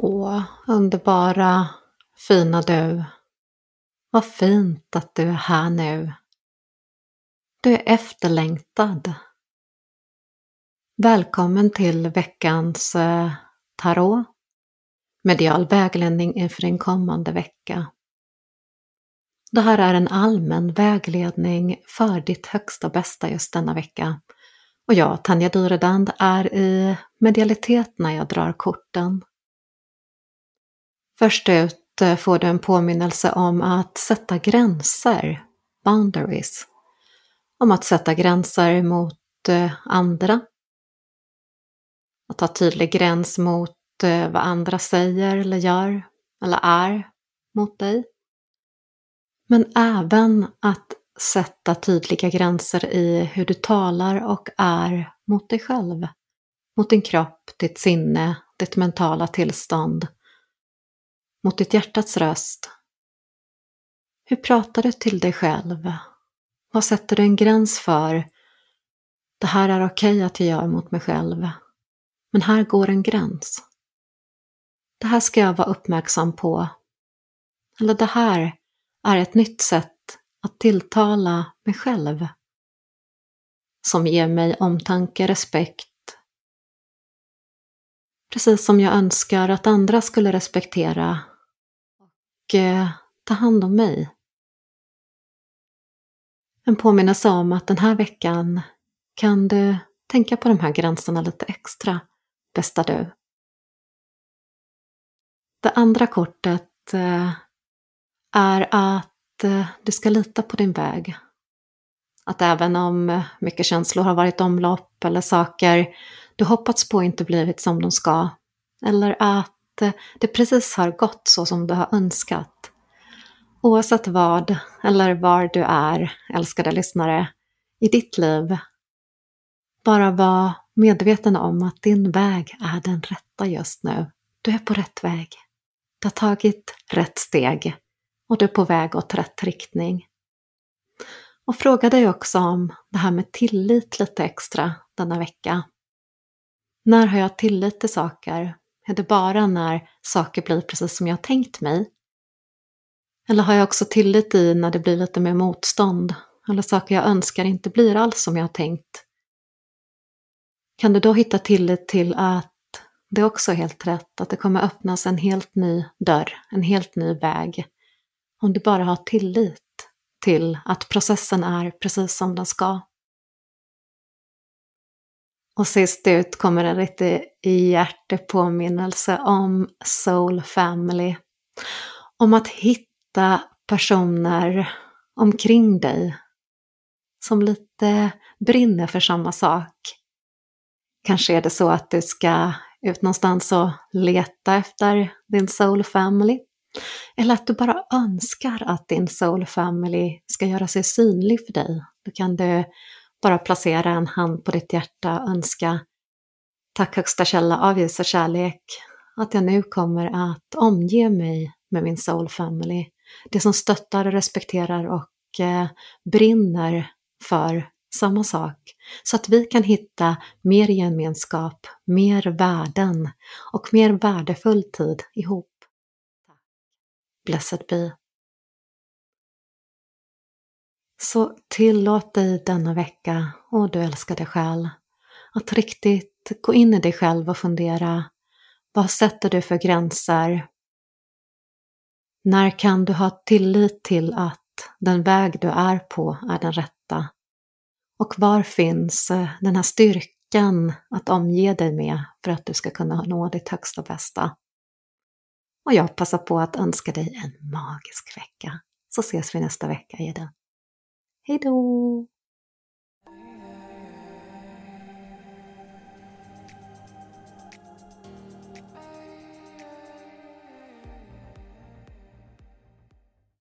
Åh, underbara, fina du. Vad fint att du är här nu. Du är efterlängtad. Välkommen till veckans eh, tarot. Medial vägledning inför din kommande vecka. Det här är en allmän vägledning för ditt högsta bästa just denna vecka. Och jag, Tanja Dyredand, är i medialitet när jag drar korten. Först ut eh, får du en påminnelse om att sätta gränser, boundaries. Om att sätta gränser mot eh, andra. Att ha tydlig gräns mot eh, vad andra säger eller gör eller är mot dig. Men även att sätta tydliga gränser i hur du talar och är mot dig själv. Mot din kropp, ditt sinne, ditt mentala tillstånd mot ditt hjärtats röst. Hur pratar du till dig själv? Vad sätter du en gräns för? Det här är okej okay att jag gör mot mig själv, men här går en gräns. Det här ska jag vara uppmärksam på. Eller det här är ett nytt sätt att tilltala mig själv. Som ger mig omtanke, respekt. Precis som jag önskar att andra skulle respektera eh, ta hand om mig. En påminnelse om att den här veckan kan du tänka på de här gränserna lite extra, bästa du. Det andra kortet eh, är att eh, du ska lita på din väg. Att även om mycket känslor har varit omlopp eller saker du hoppats på inte blivit som de ska, eller att Eh, det precis har gått så som du har önskat. Oavsett vad eller var du är, älskade lyssnare, i ditt liv. Bara var medveten om att din väg är den rätta just nu. Du är på rätt väg. Du har tagit rätt steg och du är på väg åt rätt riktning. Och fråga dig också om det här med tillit lite extra denna vecka. När har jag tillit till saker är det bara när saker blir precis som jag tänkt mig? Eller har jag också tillit i när det blir lite mer motstånd eller saker jag önskar inte blir alls som jag har tänkt? Kan du då hitta tillit till att det också är helt rätt, att det kommer öppnas en helt ny dörr, en helt ny väg. Om du bara har tillit till att processen är precis som den ska. Och sist ut kommer en riktig hjärtepåminnelse om Soul Family. Om att hitta personer omkring dig som lite brinner för samma sak. Kanske är det så att du ska ut någonstans och leta efter din soul family. Eller att du bara önskar att din soul family ska göra sig synlig för dig. Då kan du bara placera en hand på ditt hjärta och önska Tack högsta källa av ljus och kärlek att jag nu kommer att omge mig med min soul family. Det som stöttar, respekterar och eh, brinner för samma sak. Så att vi kan hitta mer gemenskap, mer värden och mer värdefull tid ihop. Blessed be. Så tillåt dig denna vecka, och du älskade själ, att riktigt gå in i dig själv och fundera. Vad sätter du för gränser? När kan du ha tillit till att den väg du är på är den rätta? Och var finns eh, den här styrkan att omge dig med för att du ska kunna nå ditt högsta bästa? Och jag passar på att önska dig en magisk vecka, så ses vi nästa vecka i den. Hej då!